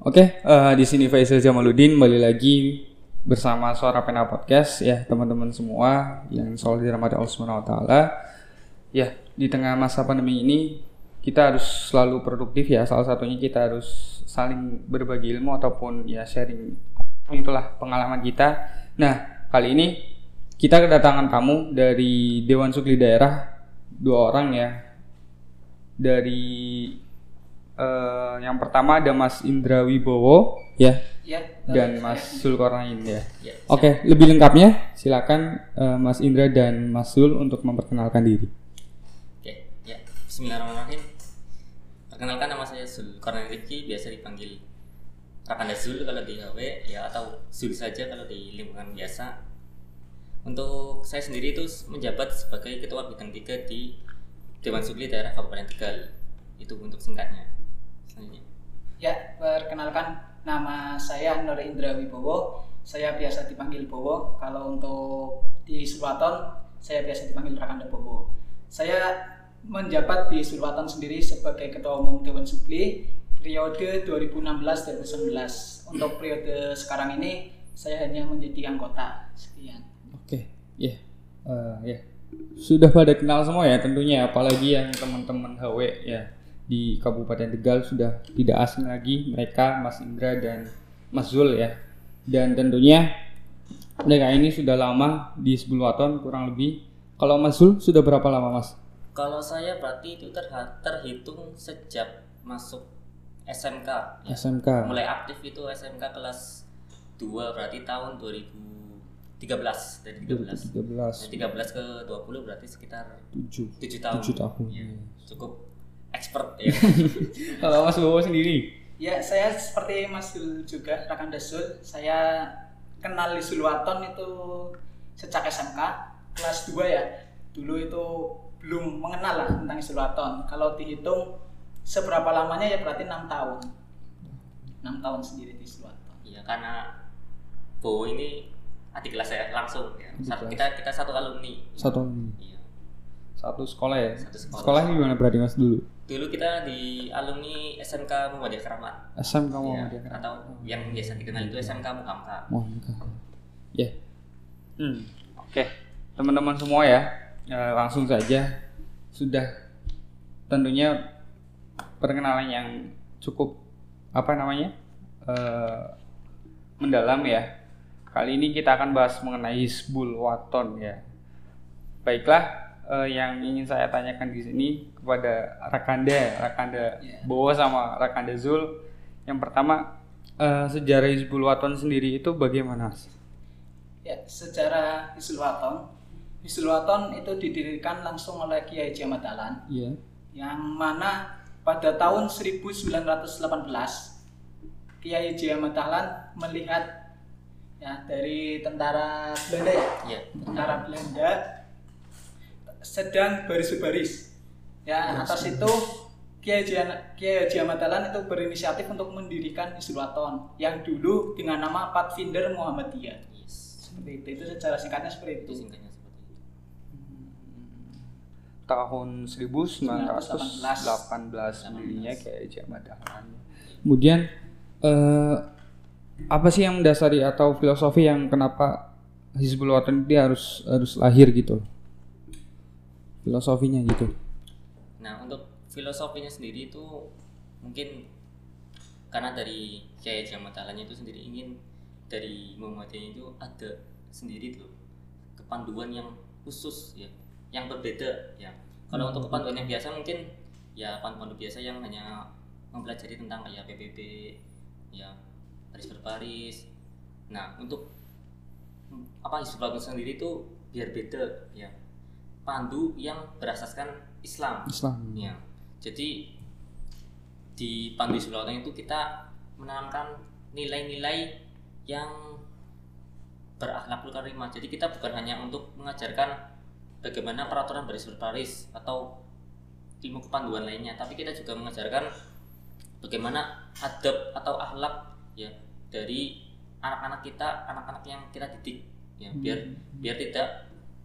Oke, eh, di sini Faisal Jamaluddin kembali lagi bersama Suara Pena Podcast ya teman-teman semua yang selalu dirahmati Allah Subhanahu wa taala. Ya, di tengah masa pandemi ini kita harus selalu produktif ya. Salah satunya kita harus saling berbagi ilmu ataupun ya sharing itulah pengalaman kita. Nah, kali ini kita kedatangan tamu dari Dewan Sukli Daerah dua orang ya. Dari eh, yang pertama ada Mas Indra Wibowo ya Ya, dan Mas Zulkarnain ya. Ya, Oke, lebih lengkapnya silakan eh, Mas Indra dan Mas Zul untuk memperkenalkan diri. Oke, ya. Bismillahirrahmanirrahim. Perkenalkan nama saya Zul Kornel Rifki, biasa dipanggil Rakanda Zul kalau di HW ya atau Zul saja kalau di lingkungan biasa. Untuk saya sendiri itu menjabat sebagai ketua bidang 3 di Dewan Sukli Daerah Kabupaten Tegal. Itu untuk singkatnya. Ya, perkenalkan nama saya Nur Indra Wibowo. Saya biasa dipanggil Bowo. Kalau untuk di Sulwaton, saya biasa dipanggil Rakanda Bowo. Saya menjabat di Sulwaton sendiri sebagai Ketua Umum Dewan Sukli periode 2016-2019. Untuk periode sekarang ini, saya hanya menjadi anggota. Sekian. Oke, ya, Eh, ya. Sudah pada kenal semua ya tentunya, apalagi yang teman-teman HW ya di Kabupaten Tegal sudah tidak asing lagi mereka Mas Indra dan Mas Zul ya. Dan tentunya mereka ini sudah lama di Sebulwaton kurang lebih. Kalau Mas Zul sudah berapa lama Mas? Kalau saya berarti itu terhitung sejak masuk SMK. ya. SMK. mulai aktif itu SMK kelas 2 berarti tahun 2013 dari 13 13 dari 13 ke 20 berarti sekitar 7 7 tahun 7 tahun. Ya, cukup expert ya Kalau Mas Bowo sendiri Ya, saya seperti Mas Zul juga, Rakanda Zul. Saya kenal di Sulwaton itu sejak SMK, kelas 2 ya. Dulu itu belum mengenal lah tentang Sulwaton. Kalau dihitung seberapa lamanya ya berarti enam tahun. 6 tahun sendiri di Sulwaton. Iya karena Bowo ini adik kelas saya langsung ya Satu- kita kita satu alumni satu iya satu sekolah ya. Satu sekolah. Sekolahnya di mana berarti Mas dulu? Dulu kita di alumni SMK Muhammadiyah Keramat SMK ya, Muhammadiyah. atau yang biasa dikenal itu SMK Mukamka Muhammadiyah. Ya. Hmm. Oke, teman-teman semua ya, eh, langsung saja sudah tentunya perkenalan yang cukup apa namanya eh, mendalam ya. Kali ini kita akan bahas mengenai Hizbul Waton ya. Baiklah, eh, yang ingin saya tanyakan di sini kepada Rakanda, Rakanda Ya. Bowo sama Rakanda Zul. Yang pertama, eh, sejarah Hizbul Waton sendiri itu bagaimana? Ya, secara di Sulwaton, di Sulwaton itu didirikan langsung oleh Kiai Jamat Dahlan. Iya. yang mana pada tahun 1918 Kiai Haji Ahmad Dahlan melihat ya dari tentara Belanda ya, ya tentara Belanda sedang baris-baris. Ya, atas itu Kiai Haji, Kiai Haji Ahmad Dahlan itu berinisiatif untuk mendirikan Isulaton yang dulu dengan nama Patfinder Muhammadiyah. yes Seperti itu, itu secara singkatnya seperti itu singkatnya seperti itu Tahun 1918 1918 sendirinya kayak Jamat Dahlan. Kemudian eh, apa sih yang mendasari atau filosofi yang kenapa Hizbul Waton ini harus harus lahir gitu? Filosofinya gitu. Nah untuk filosofinya sendiri itu mungkin karena dari Kiai Jamat Dahlan itu sendiri ingin dari Muhammadiyah itu ada sendiri tuh kepanduan yang khusus ya, yang berbeda ya. Kalau untuk kepanduan yang biasa mungkin ya pandu-pandu biasa yang hanya mempelajari tentang kayak PBB ya baris berbaris. Nah untuk mm, apa Hizbul Waton sendiri itu biar beda ya pandu yang berasaskan Islam Islam. Ya, jadi di Pandu Sulawesi itu kita menanamkan nilai-nilai yang berakhlakul karimah. Jadi kita bukan hanya untuk mengajarkan bagaimana peraturan baris berbaris atau ilmu kepanduan lainnya, tapi kita juga mengajarkan bagaimana adab atau akhlak ya dari anak-anak kita, anak-anak yang kita didik ya biar biar tidak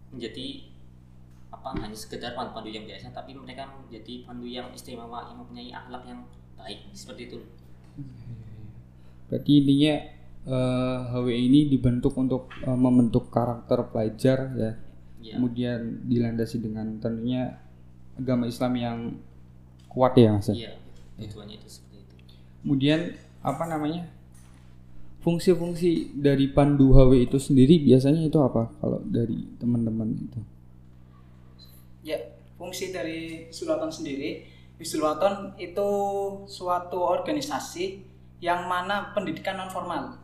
menjadi apa hanya sekedar pandu-pandu yang biasa tapi mereka menjadi pandu yang istimewa yang mempunyai akhlak yang baik seperti itu Berarti intinya eh, HW ini dibentuk untuk eh, membentuk karakter pelajar ya. Iya. Kemudian dilandasi dengan tentunya agama Islam yang kuat ya Mas. ya? Iya, tujuannya itu seperti itu. Kemudian apa namanya? Fungsi-fungsi dari pandu HW itu sendiri biasanya itu apa kalau dari teman-teman itu? Fungsi dari Sulawton sendiri, Sulawton itu suatu organisasi yang mana pendidikan non formal,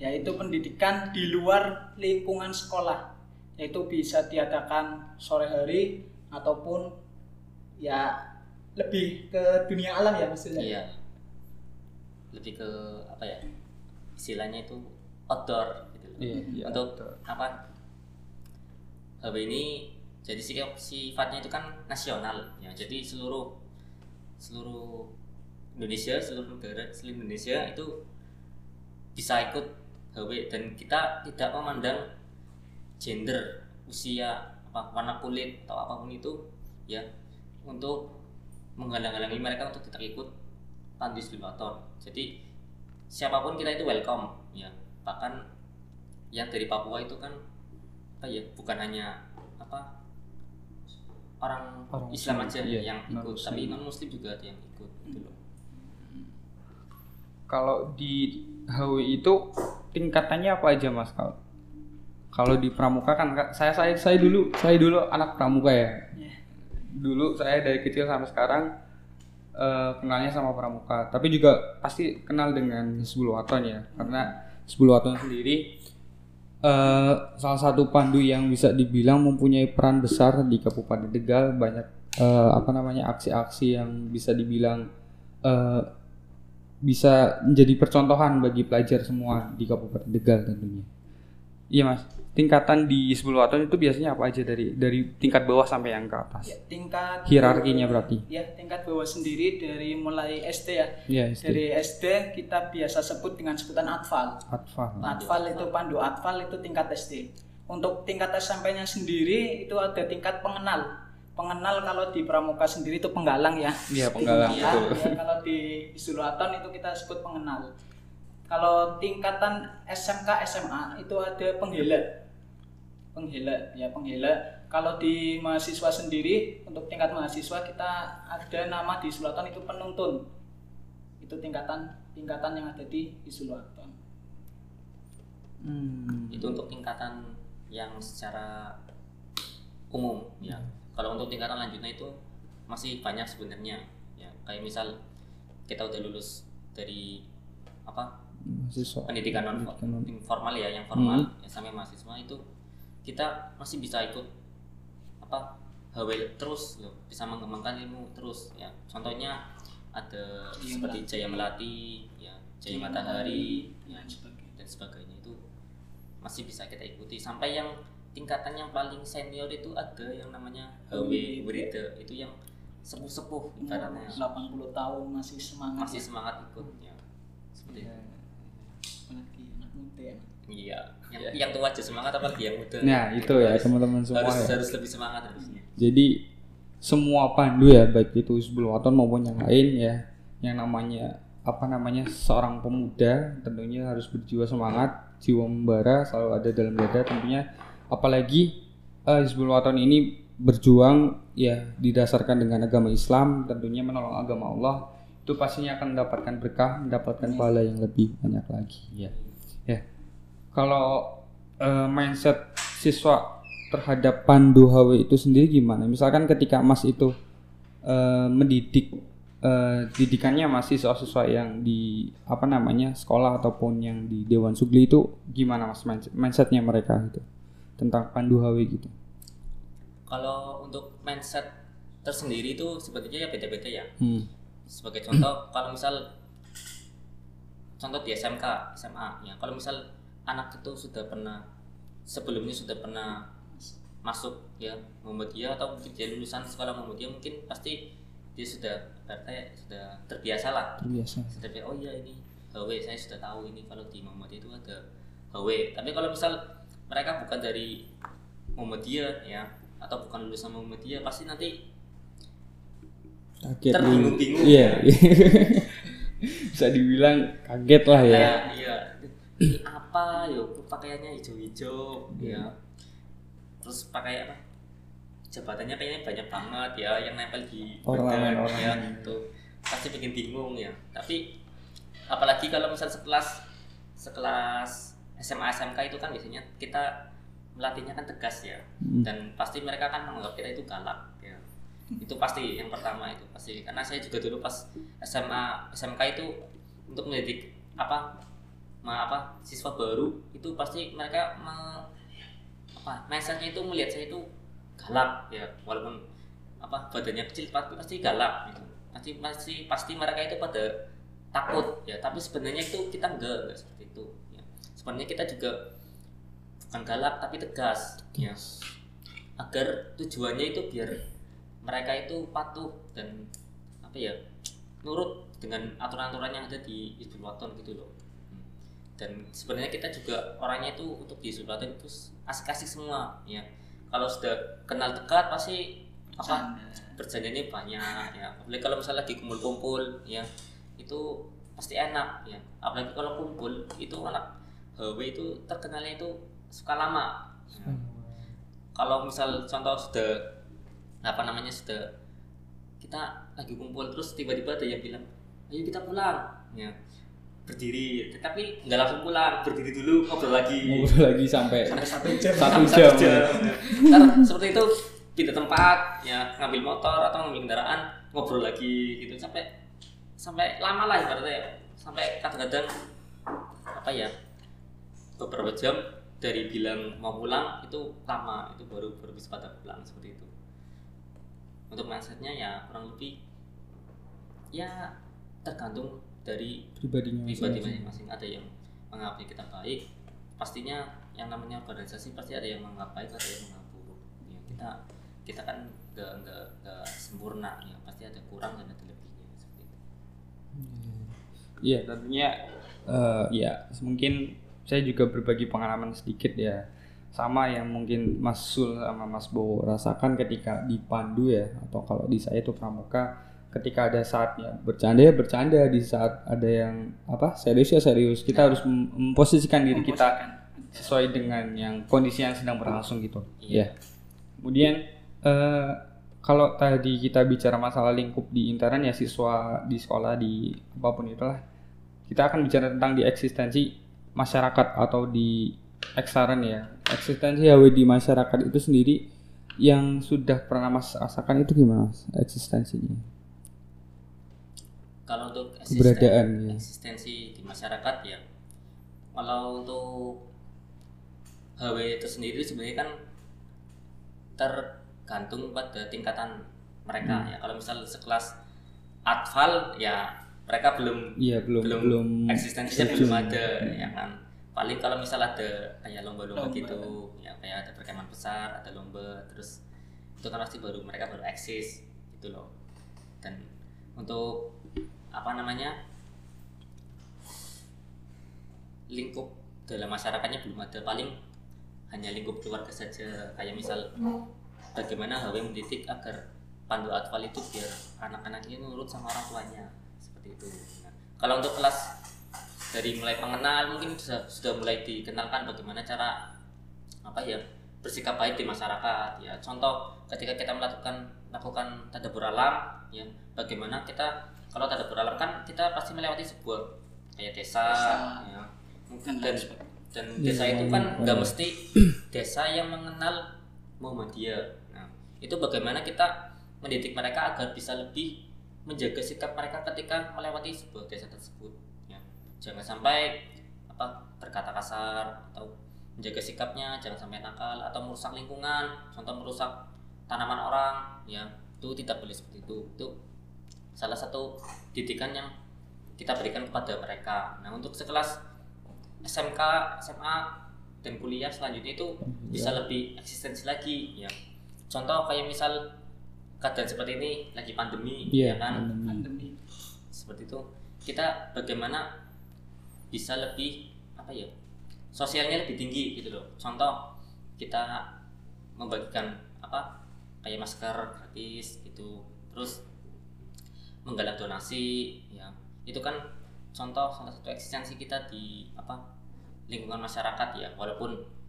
yaitu pendidikan di luar lingkungan sekolah, yaitu bisa diadakan sore hari ataupun ya lebih ke dunia alam ya maksudnya. Iya. Lebih ke apa ya? Istilahnya itu outdoor gitu. loh. Iya, iya, Untuk outdoor. apa? HB ini jadi sifatnya itu kan nasional ya. Jadi seluruh seluruh Indonesia, seluruh negara, seluruh Indonesia itu bisa ikut HW dan kita tidak memandang gender, usia, apa warna kulit atau apa pun itu ya untuk menghalang-halangi mereka untuk tidak ikut Tandis Limaton. Jadi siapa pun kita itu welcome ya. Bahkan yang dari Papua itu kan apa ya bukan hanya apa orang, Orang Islam aja iya, yang ikut, tapi non Muslim juga ada yang ikut gitu loh. Kalau di HW itu tingkatannya apa aja mas? Kalau kalau di pramuka kan saya saya saya dulu saya dulu anak pramuka ya. Ya. dulu saya dari kecil sampai sekarang eh, kenalnya sama pramuka. Tapi juga pasti kenal dengan Hizbul Waton ya karena Hizbul Waton sendiri eh, salah satu pandu yang bisa dibilang mempunyai peran besar di Kabupaten Tegal banyak eh, apa namanya aksi-aksi yang bisa dibilang eh, bisa menjadi percontohan bagi pelajar semua di Kabupaten Tegal tentunya. Iya mas, tingkatan di Hizbul Waton itu biasanya apa aja dari dari tingkat bawah sampai yang ke atas? Ya, tingkat Hierarkinya berarti? Ya, tingkat bawah sendiri dari mulai SD ya. Iya, SD. Dari SD kita biasa sebut dengan sebutan atfal. Atfal. Atfal itu pandu atfal itu tingkat SD. Untuk tingkat SMP-nya sendiri itu ada tingkat pengenal. Pengenal kalau di pramuka sendiri itu penggalang ya. Iya, penggalang, Ya, betul. ya, kalau di Sulawton itu kita sebut pengenal. Kalau tingkatan SMK SMA itu ada penghela. Penghela, ya penghela. Kalau di mahasiswa sendiri untuk tingkat mahasiswa kita ada nama di Sulawton itu penuntun. Itu tingkatan tingkatan yang ada di di Sulawton. Hmm. itu untuk tingkatan yang secara umum ya kalau untuk tingkatan lanjutnya itu masih banyak sebenarnya ya kayak misal kita udah lulus dari apa Mahasiswa. pendidikan non Pendidikan non- formal ya yang formal ya sampai mahasiswa itu kita masih bisa ikut apa HW terus loh bisa mengembangkan ilmu terus ya contohnya ada Jaya seperti Melati. Jaya Melati ya Jaya Matahari ya dan sebagainya. itu masih bisa kita ikuti sampai yang tingkatan yang paling senior itu ada yang namanya HW Werida itu yang sepuh-sepuh ibaratnya 80 tahun masih semangat masih ya. semangat ikut ya seperti itu. Muda ya. Iya, yang, yang tua aja semangat apalagi yang muda. Nah, itu ya teman-teman semua harus, ya. harus lebih semangat harusnya. Jadi semua pandu ya baik itu Hizbul Waton maupun yang lain ya yang namanya apa namanya seorang pemuda tentunya harus berjiwa semangat, jiwa membara selalu ada dalam dada tentunya apalagi eh, Hizbul Waton ini berjuang ya didasarkan dengan agama Islam tentunya menolong agama Allah itu pastinya akan mendapatkan berkah, mendapatkan pahala yang lebih banyak lagi ya. Ya. Kalau eh, mindset siswa terhadap pandu HW itu sendiri gimana? Misalkan ketika Mas itu eh, mendidik eh, didikannya masih siswa-siswa yang di apa namanya sekolah ataupun yang di Dewan Sugli itu gimana Mas mindset, mindsetnya mereka itu tentang pandu HW gitu? Kalau untuk mindset tersendiri itu sebetulnya ya beda-beda ya. Hmm. Sebagai contoh, kalau misal contoh di SMK, SMA ya. Kalau misal anak itu sudah pernah sebelumnya sudah pernah masuk ya Muhammadiyah atau mungkin dia lulusan sekolah Muhammadiyah mungkin pasti dia sudah berarti sudah terbiasa lah Biasa. tapi oh iya ini HW saya sudah tahu ini kalau di Muhammadiyah itu ada HW tapi kalau misal mereka bukan dari Muhammadiyah ya atau bukan lulusan Muhammadiyah pasti nanti Kaget Terbingung-bingung. Iya. bisa bisa dibilang kaget lah ya. iya apa yo kok pakaiannya hijau-hijau Iya. ya terus pakai apa jabatannya kayaknya banyak banget ya yang nempel di badan, ya ornamen. itu pasti bikin bingung ya tapi apalagi kalau misal sekelas sekelas SMA SMK itu kan biasanya kita melatihnya kan tegas ya Hmm. dan pasti mereka kan menganggap kita itu galak ya itu pasti yang pertama itu pasti karena saya juga dulu pas SMA SMK itu untuk mendidik apa apa siswa baru itu pasti mereka me, apa mindsetnya itu melihat saya itu galak ya walaupun apa badannya kecil tapi pasti galak gitu. Pasti pasti pasti mereka itu pada takut ya. Tapi sebenarnya itu kita enggak enggak seperti itu ya. Sebenarnya kita juga bukan galak tapi tegas ya. Agar tujuannya itu biar mereka itu patuh dan apa ya nurut dengan aturan-aturan yang ada di Hizbul Waton gitu loh. Dan sebenarnya kita juga orangnya itu untuk di Waton itu asik-asik semua ya. Kalau sudah kenal dekat pasti apa bercandanya banyak ya. Apalagi kalau misalnya lagi kumpul-kumpul ya itu pasti enak ya. Apalagi kalau kumpul itu anak HW itu terkenalnya itu suka lama Ya. kalau misal contoh sudah apa namanya sudah kita lagi kumpul terus tiba-tiba ada yang bilang ayo kita pulang ya berdiri. Tapi nggak langsung pulang. Berdiri dulu ngobrol lagi. Ngobrol lagi sampai sampai satu jam. satu Satu jam. Ntar seperti itu pindah tempat ya ngambil motor atau ngambil kendaraan ngobrol lagi gitu. Sampai sampai lama lah ibaratnya. Ya. sampai kadang-kadang apa ya beberapa jam dari bilang mau pulang itu lama. Itu baru baru bisa pada pulang seperti itu. Untuk mindsetnya ya kurang lebih ya tergantung dari pribadinya pribadi masing-masing. ada yang menganggap kita baik pastinya yang namanya organisasi pasti ada yang menganggap baik ada yang menganggap buruk. Ya, kita kita kan nggak nggak nggak sempurna ya pasti ada kurang dan ada lebihnya seperti itu. Iya tentunya eh, ya mungkin saya juga berbagi pengalaman sedikit ya. Sama yang mungkin Mas Sul sama Mas Bowo rasakan ketika di Pandu ya atau kalau di saya itu Pramuka ketika ada saatnya bercanda ya bercanda di saat ada yang apa serius ya serius. Kita harus mem- memposisikan diri kita sesuai dengan yang kondisi yang sedang berlangsung gitu. Iya. ya. Kemudian eh, kalau tadi kita bicara masalah lingkup di intern ya siswa di sekolah di apa pun itulah kita akan bicara tentang di eksistensi masyarakat atau di ekstern ya. Eksistensi HW di masyarakat itu sendiri yang sudah pernah mas rasakan itu gimana Mas, eksistensinya kalau untuk Keberadaan, ya. eksistensi di masyarakat ya kalau untuk HW itu sendiri sebenarnya kan tergantung pada tingkatan mereka Hmm. ya kalau misal sekelas atfal ya mereka belum iya belum belum, belum eksistensinya belum ada ya kan paling kalau misal ada kayak lomba-lomba Lomba. gitu ya kayak ada perkemahan besar ada lomba terus itu kan pasti baru mereka baru eksis gitu loh dan untuk apa namanya lingkup dalam masyarakatnya belum ada. Paling hanya lingkup keluarga saja. Kayak misal bagaimana HW mendidik agar pandu atfal itu biar anak-anaknya nurut sama orang tuanya. Seperti itu. Nah, kalau untuk kelas dari mulai pengenal mungkin sudah sudah mulai dikenalkan bagaimana cara apa ya bersikap baik di masyarakat. Ya contoh ketika kita melakukan melakukan tadabbur alam ya bagaimana kita kalau tadabbur alam kan kita pasti melewati sebuah kayak desa, Desa. ya Dan dan lain sebagainya. dan Iya, desa itu iya, kan iya. nggak mesti desa yang mengenal Muhammadiyah. Nah, itu bagaimana kita mendidik mereka agar bisa lebih menjaga sikap mereka ketika melewati sebuah desa tersebut. Ya, jangan sampai apa berkata kasar atau menjaga sikapnya, jangan sampai nakal atau merusak lingkungan, contoh merusak tanaman orang, ya itu tidak boleh seperti itu. Itu salah satu didikan yang kita berikan kepada mereka. Nah, untuk sekelas SMK, SMA dan kuliah selanjutnya itu bisa lebih eksistensi lagi ya. Contoh kayak misal keadaan seperti ini lagi pandemi Iya, ya kan. pandemi. pandemi Seperti itu kita bagaimana bisa lebih apa ya? Sosialnya lebih tinggi gitu loh. Contoh kita membagikan apa? Kayak masker gratis gitu. Terus menggalang donasi ya. Itu kan contoh salah satu eksistensi kita di apa lingkungan masyarakat ya. Walaupun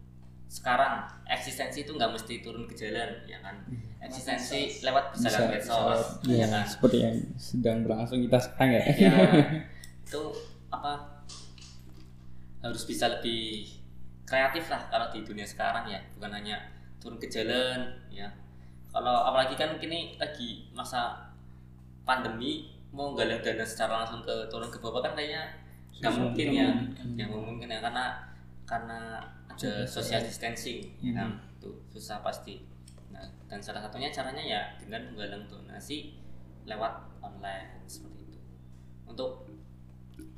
sekarang eksistensi itu nggak mesti turun ke jalan ya kan. Eksistensi lewat bisa lewat medsos ya, ya kan. seperti yang sedang berlangsung kita sekarang ya. ya itu apa harus bisa lebih kreatif lah kalau di dunia sekarang ya. Bukan hanya turun ke jalan ya. Kalau apalagi kan kini lagi masa pandemi mau galang dana secara langsung ke turun ke bawah kan kayaknya nggak mungkin nggak ya. yang mungkin ya karena karena ada social distancing. Ya kan itu susah pasti. Nah dan salah satunya caranya ya dengan menggalang donasi lewat online seperti itu. Untuk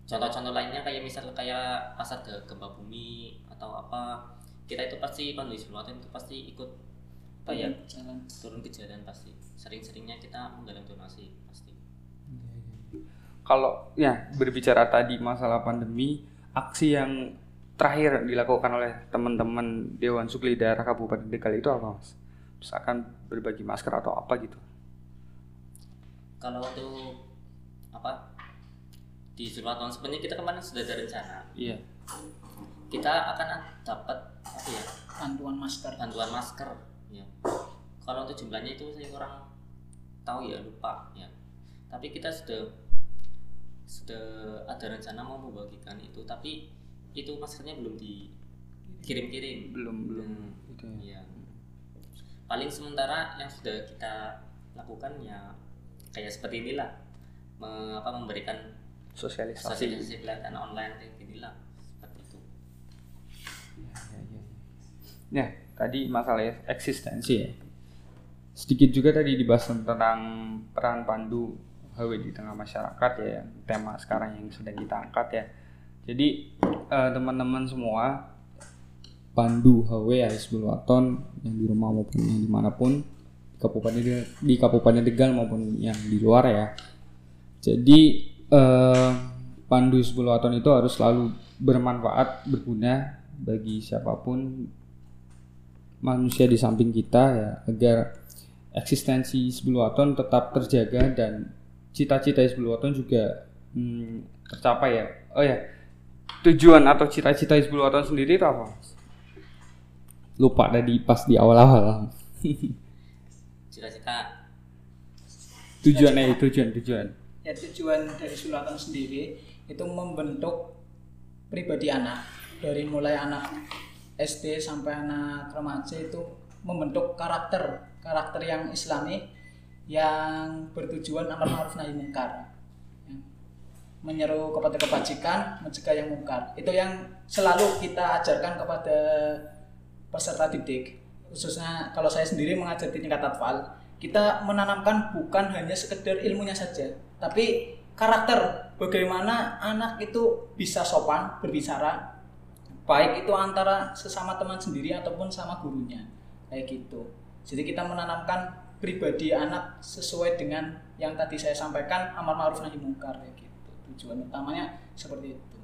contoh-contoh lainnya kayak misalnya kayak pas ada gempa bumi atau apa kita itu pasti Sulawesi itu pasti ikut apa ya? Jalan turun ke jalan pasti. Sering-seringnya kita menggalang donasi pasti. Kalau ya berbicara tadi masalah pandemi, aksi yang terakhir dilakukan oleh teman-teman Dewan Sukli daerah Kabupaten Tegal itu apa, Mas? Misalkan berbagi masker atau apa gitu. kalau untuk apa di Sulawesi sebenarnya kita kemarin sudah ada rencana. Iya. kita akan dapat apa ya bantuan masker. bantuan masker ya. Kalau untuk jumlahnya itu saya kurang tahu ya lupa ya. Tapi kita sudah sudah ada rencana mau membagikan itu tapi itu maskernya belum dikirim-kirim. Belum belum. Itu ya. ya. Paling sementara yang sudah kita lakukan ya kayak seperti inilah me- apa memberikan Sosialisasi. sosialisasi pelatihan online kayak inilah seperti itu. Ya, ya, ya. Ya, tadi masalah eksistensi ya. Sedikit juga tadi dibahas tentang peran pandu HW di tengah masyarakat ya, tema sekarang yang sedang kita angkat ya. Jadi eh, teman-teman semua pandu HW Hizbul Waton yang di rumah maupun yang di mana pun di kabupaten di kabupaten Tegal maupun yang di luar ya. Jadi eh, pandu Hizbul Waton itu harus selalu bermanfaat, berguna bagi siapa pun manusia di samping kita ya agar eksistensi Hizbul Waton tetap terjaga dan cita-cita Hizbul Waton juga hmm, tercapai ya. Oh ya, tujuan atau cita-cita Hizbul Waton sendiri itu apa? Lupa tadi pas di awal-awal. cita-cita Tujuannya tujuan tujuan. ya tujuan dari Sulatan sendiri itu membentuk pribadi anak dari mulai anak SD sampai anak remaja itu membentuk karakter karakter yang islami yang bertujuan amar ma'ruf nahi mungkar. Menyeru kepada kebajikan mencegah yang mungkar. Itu yang selalu kita ajarkan kepada peserta didik. Khususnya kalau saya sendiri mengajar di tingkat atfal kita menanamkan bukan hanya sekedar ilmunya saja tapi karakter bagaimana anak itu bisa sopan berbicara baik itu antara sesama teman sendiri ataupun sama gurunya. Kayak gitu. Jadi kita menanamkan pribadi anak sesuai dengan yang tadi saya sampaikan amar ma'ruf nahi mungkar kayak gitu. Tujuan utamanya seperti itu.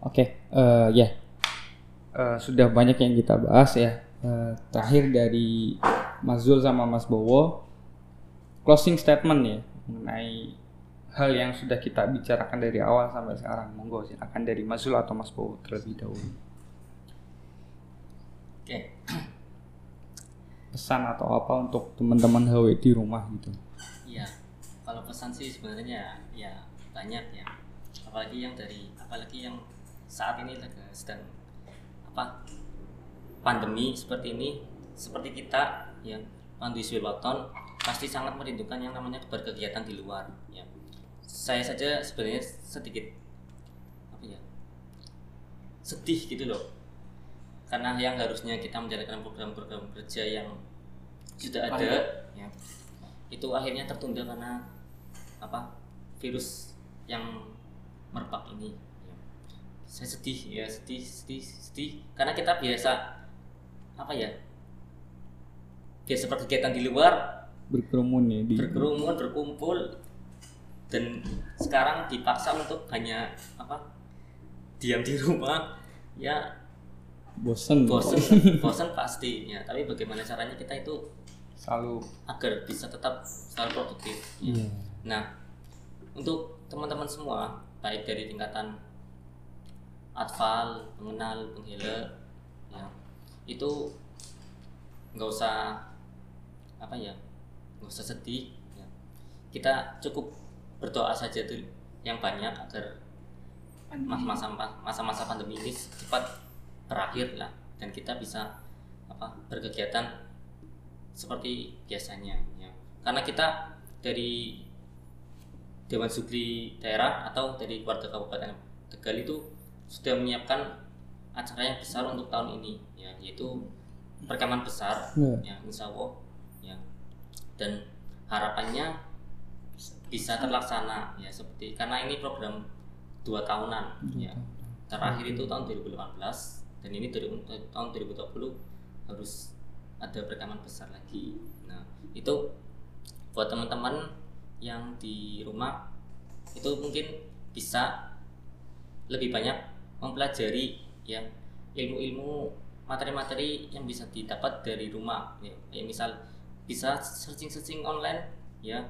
Oke, eh, ya. Eh, sudah banyak yang kita bahas ya. Eh, terakhir dari Mas Zul sama Mas Bowo, closing statement ya mengenai hal yang sudah kita bicarakan dari awal sampai sekarang. Monggo silakan dari Mas Zul atau Mas Bowo terlebih dahulu. oke Pesan atau apa untuk teman-teman HW di rumah gitu. Iya, kalau pesan sih sebenarnya ya banyak ya. Apalagi yang dari apalagi yang saat ini sedang apa pandemi seperti ini, seperti kita yang Pandu Waton pasti sangat merindukan yang namanya berkegiatan di luar. Ya, saya saja sebenarnya sedikit apa ya sedih gitu loh. Karena yang harusnya kita menjalankan program-program kerja yang sudah ada ya, itu akhirnya tertunda karena apa virus yang merebak ini ya. saya sedih ya sedih sedih sedih. Karena kita biasa apa ya biasa berkegiatan di luar Berkerumun ya di berkerumun berkumpul dan sekarang dipaksa untuk hanya apa diam di rumah. Ya bosen. bosan bosan pasti ya tapi bagaimana caranya kita itu selalu. agar bisa tetap selalu produktif. Ya. iya. Nah untuk teman-teman semua baik dari tingkatan atfal pengenal penghela ya itu nggak usah apa ya nggak usah sedih ya. kita cukup berdoa saja tuh yang banyak agar mas- masa masa-masa pandemi ini cepat berakhir lah dan kita bisa apa berkegiatan seperti biasanya ya. Karena kita dari Dewan Sugli daerah atau dari warga Kabupaten Tegal itu sudah menyiapkan acara yang besar untuk tahun ini ya yaitu perekaman besar Ya. ya insya Allah ya. Dan harapannya bisa terlaksana ya seperti karena ini program dua tahunan ya. terakhir itu tahun 2018 dan ini dari tahun 2020 harus ada perekaman besar lagi. Nah itu buat teman-teman yang di rumah itu mungkin bisa lebih banyak mempelajari ya ilmu-ilmu materi-materi yang bisa didapat dari rumah ya, ya misal bisa searching-searching online ya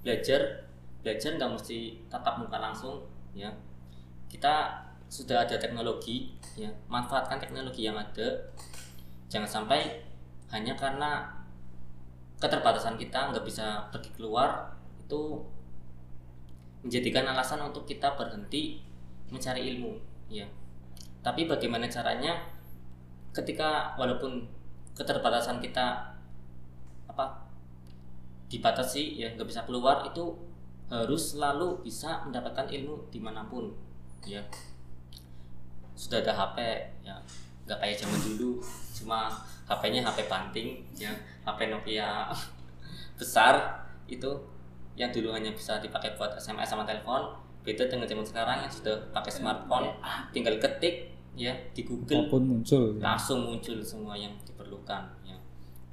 belajar belajar nggak mesti tatap muka langsung ya. Kita sudah ada teknologi ya. Manfaatkan teknologi yang ada. Jangan sampai hanya karena keterbatasan kita nggak bisa pergi keluar itu menjadikan alasan untuk kita berhenti mencari ilmu ya. Tapi bagaimana caranya? Ketika walaupun keterbatasan kita apa dibatasi ya nggak bisa keluar itu harus selalu bisa mendapatkan ilmu di mana pun ya sudah ada HP ya nggak kayak zaman dulu cuma HP-nya HP banting ya HP Nokia besar itu yang dulu hanya bisa dipakai buat SMS sama telepon beda dengan zaman sekarang yang sudah pakai smartphone tinggal ketik ya di Google apa pun muncul ya. langsung muncul semua yang diperlukan ya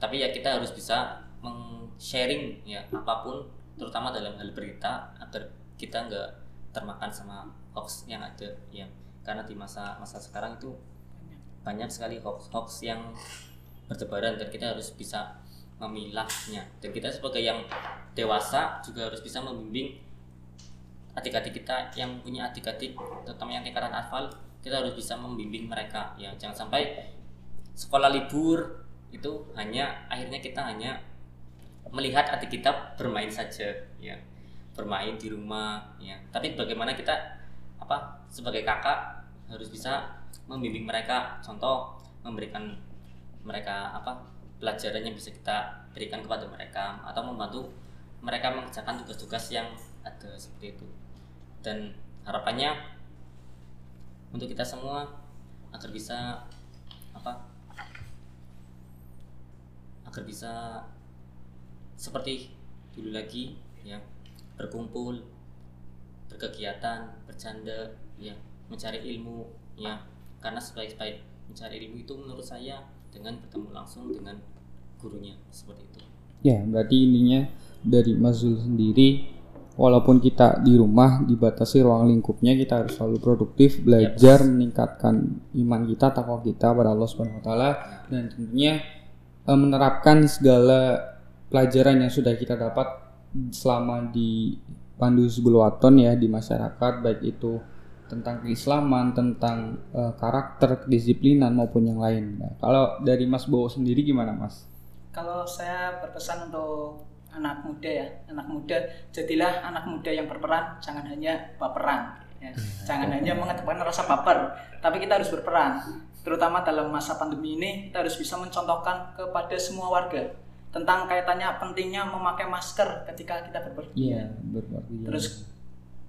tapi ya kita harus bisa meng-sharing ya apa pun terutama dalam hal berita agar kita nggak termakan sama hoax yang ada ya. Karena di masa masa sekarang itu banyak sekali hoax hoax yang bertebaran dan kita harus bisa memilahnya. Dan kita sebagai yang dewasa juga harus bisa membimbing adik-adik kita yang punya adik-adik terutama yang tingkatan hafal kita harus bisa membimbing mereka ya. Jangan sampai sekolah libur itu hanya akhirnya kita hanya melihat adik kita bermain saja ya. Bermain di rumah ya. Tapi bagaimana kita apa sebagai kakak harus bisa membimbing mereka? Contoh memberikan mereka apa pelajaran yang bisa kita berikan kepada mereka atau membantu mereka mengerjakan tugas-tugas yang ada seperti itu. Dan harapannya untuk kita semua agar bisa apa agar bisa seperti dulu lagi ya berkumpul berkegiatan bercanda ya mencari ilmu ya. Karena sebaik-baik mencari ilmu itu menurut saya dengan bertemu langsung dengan gurunya seperti itu. Ya, berarti intinya dari Mas Zul sendiri walaupun kita di rumah dibatasi ruang lingkupnya kita harus selalu produktif, belajar meningkatkan iman kita, takwa kita pada Allah Subhanahu wa taala dan tentunya eh, menerapkan segala pelajaran yang sudah kita dapat selama di Pandu Sebulwaton ya di masyarakat baik itu tentang keislaman, tentang eh, karakter, kedisiplinan maupun yang lain. Nah, kalau dari Mas Bowo sendiri gimana, Mas? Kalau saya berpesan untuk anak muda ya, anak muda jadilah anak muda yang berperan, jangan hanya baperan. Ya. Jangan hanya mengedepankan rasa baper, tapi kita harus berperan. Terutama dalam masa pandemi ini, kita harus bisa mencontohkan kepada semua warga tentang kaitannya pentingnya memakai masker ketika kita berpergian. Iya, berarti. Terus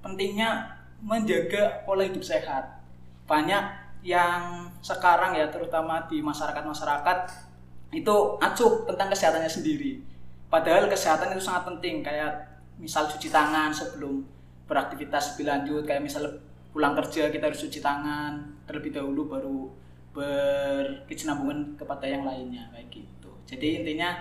pentingnya menjaga pola hidup sehat. Banyak yang sekarang ya terutama di masyarakat-masyarakat itu acuh tentang kesehatannya sendiri. Padahal kesehatan itu sangat penting kayak misal cuci tangan sebelum beraktivitas lebih lanjut kayak misal pulang kerja kita harus cuci tangan terlebih dahulu baru berkesinambungan kepada yang lainnya kayak gitu. Jadi intinya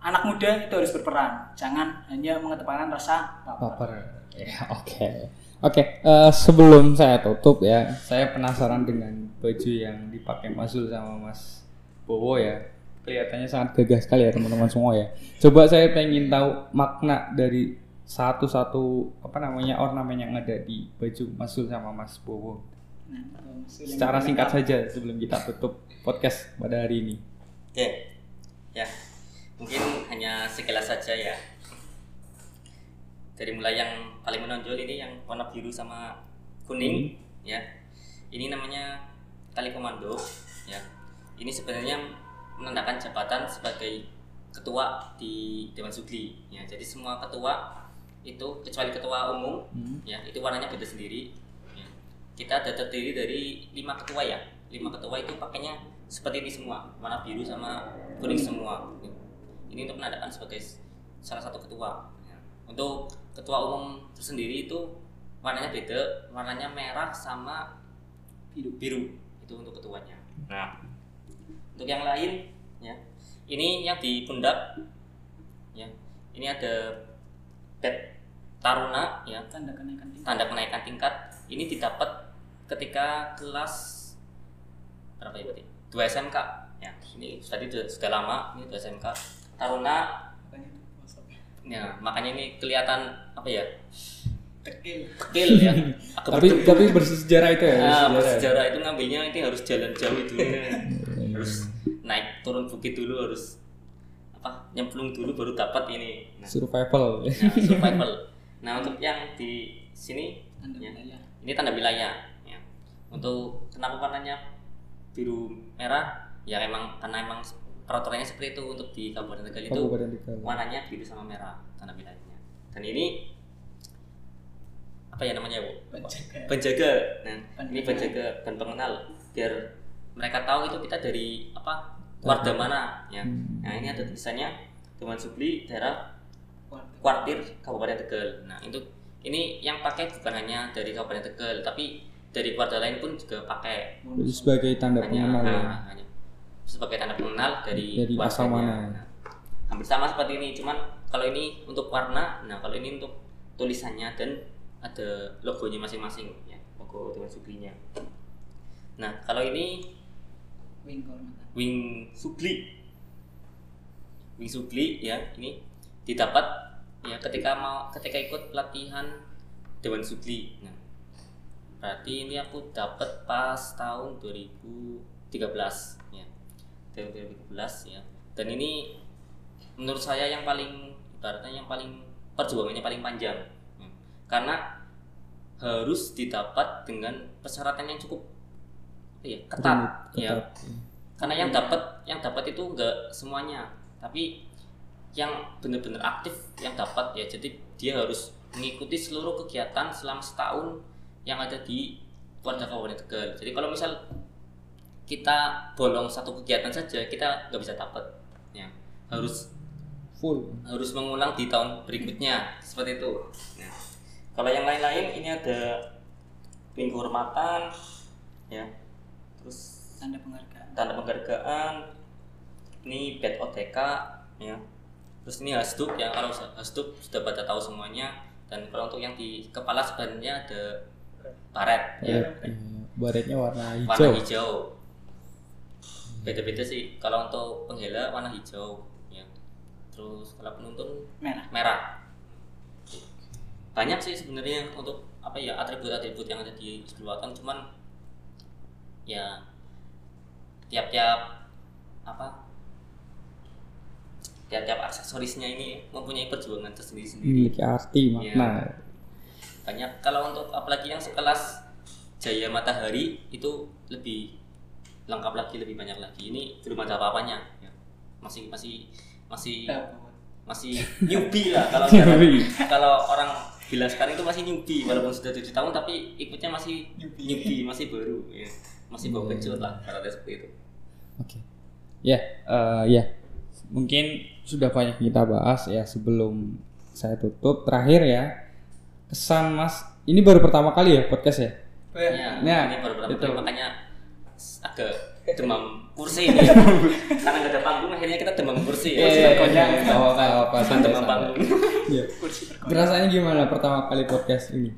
anak muda itu harus berperan, jangan hanya mengedepankan rasa baper. Baper. Ya, oke. Oke, eh, sebelum saya tutup ya, saya penasaran dengan baju yang dipakai Mas Zul sama Mas Bowo ya. Kelihatannya sangat gagah sekali ya teman-teman semua ya. Coba saya pengen tahu makna dari satu-satu apa namanya ornamen yang ada di baju Mas Sul sama Mas Bowo. Nah, Secara singkat saja sebelum kita tutup podcast pada hari ini. Oke, ya mungkin hanya sekilas saja ya. Dari mulai yang paling menonjol ini yang warna biru sama kuning, ya. Ini namanya kali komando, ya. Ini sebenarnya menandakan jabatan sebagai ketua di Dewan Sugli, ya. Jadi semua ketua itu kecuali ketua umum, Hmm. ya itu warnanya beda sendiri. Ya. Kita ada terdiri dari lima ketua ya. Lima ketua itu pakainya seperti ini semua, warna biru sama kuning semua. Ini untuk menandakan sebagai salah satu ketua. Ya. Untuk ketua umum tersendiri itu warnanya beda, warnanya merah sama biru. biru itu untuk ketuanya. Nah, untuk yang lain ya, ini yang di pundak ya, ini ada bed taruna ya, Tanda kenaikan tingkat. tanda kenaikan tingkat ini didapat ketika kelas berapa ya berarti? 2 SMK ya. Ini tadi sudah, sudah lama, ini 2 SMK. Taruna itu ya, makanya ini kelihatan apa ya? Tekil. Kecil ya. Agak Tapi berdebu. tapi bersejarah itu ya. Nah, bersejarah ya? bersejarah itu ngambilnya itu harus jalan jauh dulu. harus naik turun bukit dulu harus apa nyemplung dulu baru dapat ini. Nah, Survival. nah, survival. Nah, untuk yang di sini Tanda ya, wilayah. ini tanda wilayah ya. Untuk kenapa warnanya biru merah? Ya emang karena emang peraturannya seperti itu untuk di Kabupaten Tegal itu Kabupaten Tegal. warnanya biru sama merah tanda wilayahnya. Dan ini apa ya namanya, Bu? Penjaga. penjaga nah Penjaga. ini penjaga dan pengenal biar mereka tahu itu kita dari apa warga mana ya Hmm. nah ini ada tulisannya Dewan Subli daerah Warga. kuartir Kabupaten Tegal nah itu ini yang pakai bukan hanya dari Kabupaten Tegal tapi dari keluarga lain pun juga pakai sebagai tanda hanya, pengenal ya. nah, hanya sebagai tanda pengenal dari, Dari asal keluarganya. mana. Nah, hampir sama seperti ini cuman kalau ini untuk warna nah kalau ini untuk tulisannya dan ada logonya masing-masing ya logo Dewan Sublinya nah kalau ini Wing kehormatan. wing subli wing subli ya ini didapat ya ketika mau ketika ikut pelatihan Dewan Subli nah berarti ini aku dapat pas tahun 2013 ya tahun 2013 ya. Dan ini menurut saya yang paling ibaratnya yang paling perjuangannya paling panjang. Ya. karena harus didapat dengan persyaratan yang cukup ya ketat ya. Ketat. karena yang dapat yang dapat itu enggak semuanya. Tapi yang benar-benar aktif yang dapat ya. Jadi dia harus mengikuti seluruh kegiatan selama setahun yang ada di Warga Kabupaten Tegal. Jadi kalau misal kita bolong satu kegiatan saja kita nggak bisa dapat ya harus Full. harus mengulang di tahun berikutnya seperti itu. Nah, kalau yang lain-lain ini ada pin kehormatan, ya, terus Tanda penghargaan. tanda penghargaan, ini bed OTK, ya, terus ini hasduk ya kalau hasduk sudah pada tahu semuanya dan kalau untuk yang di kepala sebenarnya ada baret, ya, Ya, baretnya warna hijau. warna hijau. Beda-beda sih. Kalau untuk penghela warna hijau, ya. Terus kalau penuntun Merah. merah. Banyak sih sebenarnya untuk apa ya atribut-atribut yang ada di Selatan cuman ya tiap-tiap apa tiap-tiap aksesorisnya ini mempunyai perjuangan tersendiri-sendiri Memiliki arti Iya. makna. banyak kalau untuk apalagi yang sekelas Jaya Matahari itu lebih lengkap lagi lebih banyak lagi ini belum ada apa-apanya ya. masih masih masih masih newbie lah kalau kalau orang bilang sekarang itu masih newbie walaupun sudah tujuh tahun tapi ikutnya masih Newbie. newbie masih baru ya masih bau kecut lah kalau ada seperti itu Oke. Ya, eh, ya. Mungkin sudah banyak kita bahas ya sebelum saya tutup. Terakhir ya, kesan Mas. Ini baru pertama kali ya podcast ya? ya, Nah, ini baru pertama itu. kali makanya agak demam kursi ini. Karena nggak ada panggung akhirnya kita demam kursi. Ya iya. Oh, apa apa. Demam panggung. Iya. Rasanya gimana pertama kali podcast ini?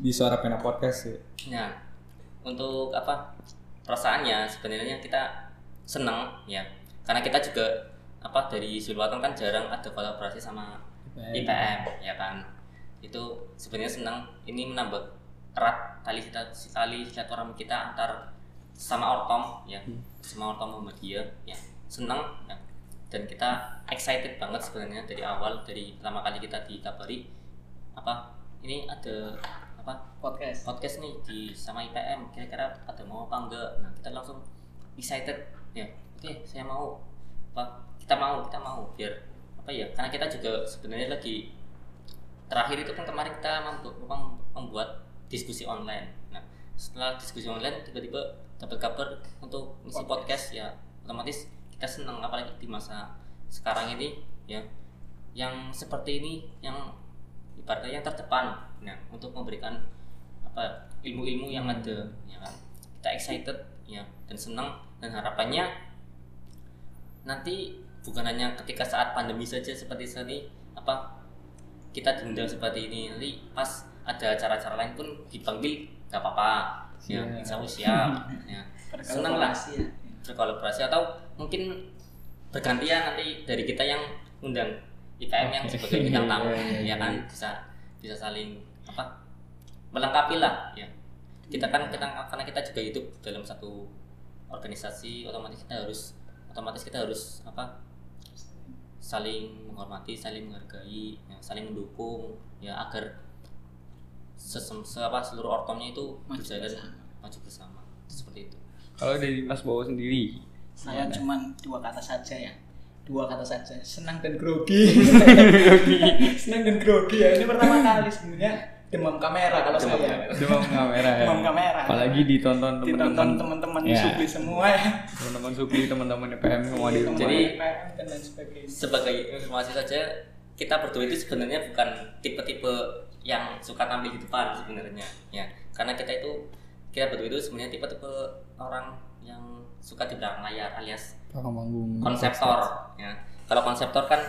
Di Suara Pena Podcast ya. Nah, untuk apa? Perasaannya sebenarnya kita senang ya, karena kita juga apa dari Sulawesi kan jarang ada kolaborasi sama IPM ya kan? Itu sebenarnya senang ini menambah erat tali tali silaturahmi kita antar sama ortom ya. Sama ortom Muhammadiyah ya. Senang ya. dan kita excited banget sebenarnya dari awal dari pertama kali kita ditabari apa? Ini ada apa? Podcast. Podcast nih di sama IPM kira-kira ada mau apa enggak? Nah kita langsung excited ya. Oke saya mau apa? Kita mau kita mau biar apa ya? Karena kita juga sebenarnya lagi terakhir itu kan kemarin kita membuat diskusi online. Nah setelah diskusi online tiba-tiba dapat kabar untuk ngisi podcast. ya otomatis kita senang apalagi di masa sekarang ini ya. Yang seperti ini yang ibaratnya yang terdepan nah untuk memberikan apa ilmu-ilmu yang ada ya kan. Kita excited ya dan senang dan harapannya nanti bukan hanya ketika saat pandemi saja seperti ini apa kita diundang seperti ini nanti pas ada acara-acara lain pun dipanggil nggak apa-apa ya Siap. insya Allah siap ya. Senang lah. Berkolaborasi ya. berkolaborasi atau mungkin bergantian nanti dari kita yang undang IPM yang sebagai bintang tamu Iya, iya, ya kan? bisa bisa saling apa melengkapi lah ya. Kita kan kita karena kita juga hidup dalam satu organisasi otomatis kita harus otomatis kita harus apa saling menghormati saling menghargai ya, saling mendukung ya agar sesem se- apa seluruh ortomnya itu Maju berjalan bersama. maju bersama seperti itu Kalau dari Mas Bowo sendiri, Saya cuman dua kata saja ya. Dua kata saja. Senang dan grogi. Senang dan grogi ya. Ini pertama kali sebenarnya demam kamera kalau Demam saya. kamera. demam kamera ya. Demam kamera. Apalagi ditonton Ditonton teman-teman teman-teman Ya. supli semua ya. teman-teman Supli, teman-teman IPM semua di rumah. Jadi- dan lain sebagainya. sebagai informasi saja kita berdua itu sebenarnya bukan tipe-tipe yang suka tampil di depan sebenarnya ya. Karena kita itu kita berdua itu sebenarnya tipe-tipe orang yang suka di belakang layar alias konseptor ya. Kalau konseptor kan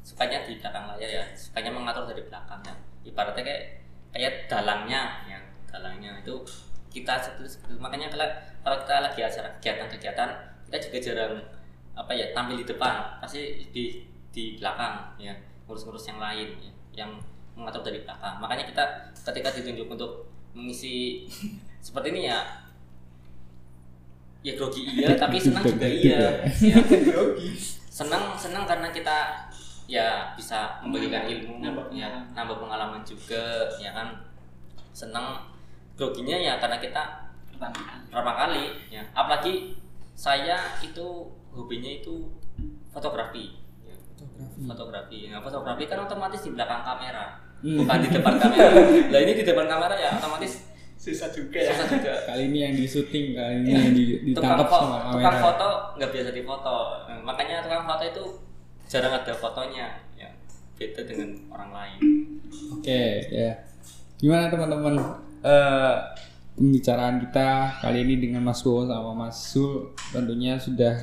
sukanya di belakang layar ya. Sukanya mengatur dari belakang ya. Ibaratnya kayak kayak dalangnya ya. Dalangnya itu kita seperti- makanya kalau kalau kita lagi acara kegiatan-kegiatan kita juga jarang apa ya tampil di depan. Pasti di di belakang ya. Ngurus-ngurus yang lain ya, yang mengatur dari belakang makanya kita ketika ditunjuk untuk mengisi seperti ini ya ya grogi iya tapi senang juga iya ya Grogi. senang senang karena kita ya bisa memberikan ilmu Nambah ya nambah pengalaman juga ya kan senang groginya ya karena kita Pertama kali. ya apalagi saya itu hobinya itu fotografi ya. fotografi nah fotografi kan otomatis di belakang kamera. Bukan di depan kamera lah ini di depan kamera ya otomatis Susah juga ya. susah juga Kali ini yang di syuting, kali ini yang di- tukang, ditangkap sama tukang kamera. foto nggak biasa difoto Nah, makanya tukang foto itu jarang ada fotonya ya beda dengan orang lain Oke, ya. Gimana teman-teman? Eh, pembicaraan kita kali ini dengan Mas Bowo sama Mas Sul tentunya sudah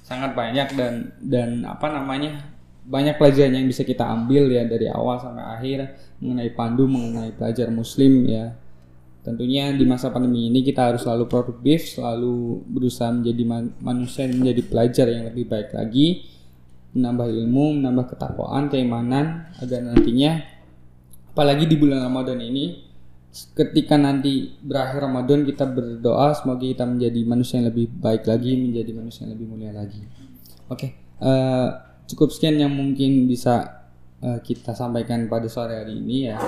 sangat banyak dan dan apa namanya banyak pelajaran yang bisa kita ambil ya dari awal sampai akhir mengenai pandu mengenai pelajar muslim ya. Tentunya di masa pandemi ini kita harus selalu produktif selalu berusaha menjadi man- manusia menjadi pelajar yang lebih baik lagi menambah ilmu menambah ketakwaan keimanan agar nantinya apalagi di bulan Ramadan ini ketika nanti berakhir Ramadan kita berdoa semoga kita menjadi manusia yang lebih baik lagi menjadi manusia yang lebih mulia lagi. Oke eh, cukup sekian yang mungkin bisa eh, kita sampaikan pada sore hari ini ya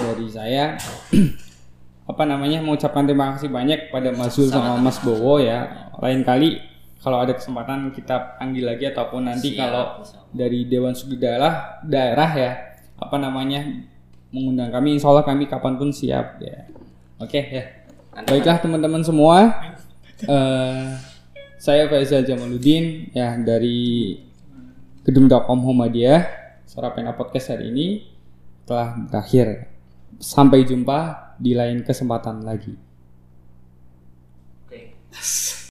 dari saya. Apa namanya mengucapkan terima kasih banyak pada Mas Zul sama Mas Bowo ya. Lain kali kalau ada kesempatan kita panggil lagi ataupun nanti Siap, kalau dari Dewan Sudi daerah daerah ya apa namanya mengundang kami. Insya Allah kami kapan pun siap ya. Oke ya. Nanti baiklah teman-teman semua. Eh saya Faisal Jamaluddin ya dari Gedung Dakom Muhammadiyah Suara Pena Podcast hari ini telah berakhir sampai jumpa di lain kesempatan lagi Oke.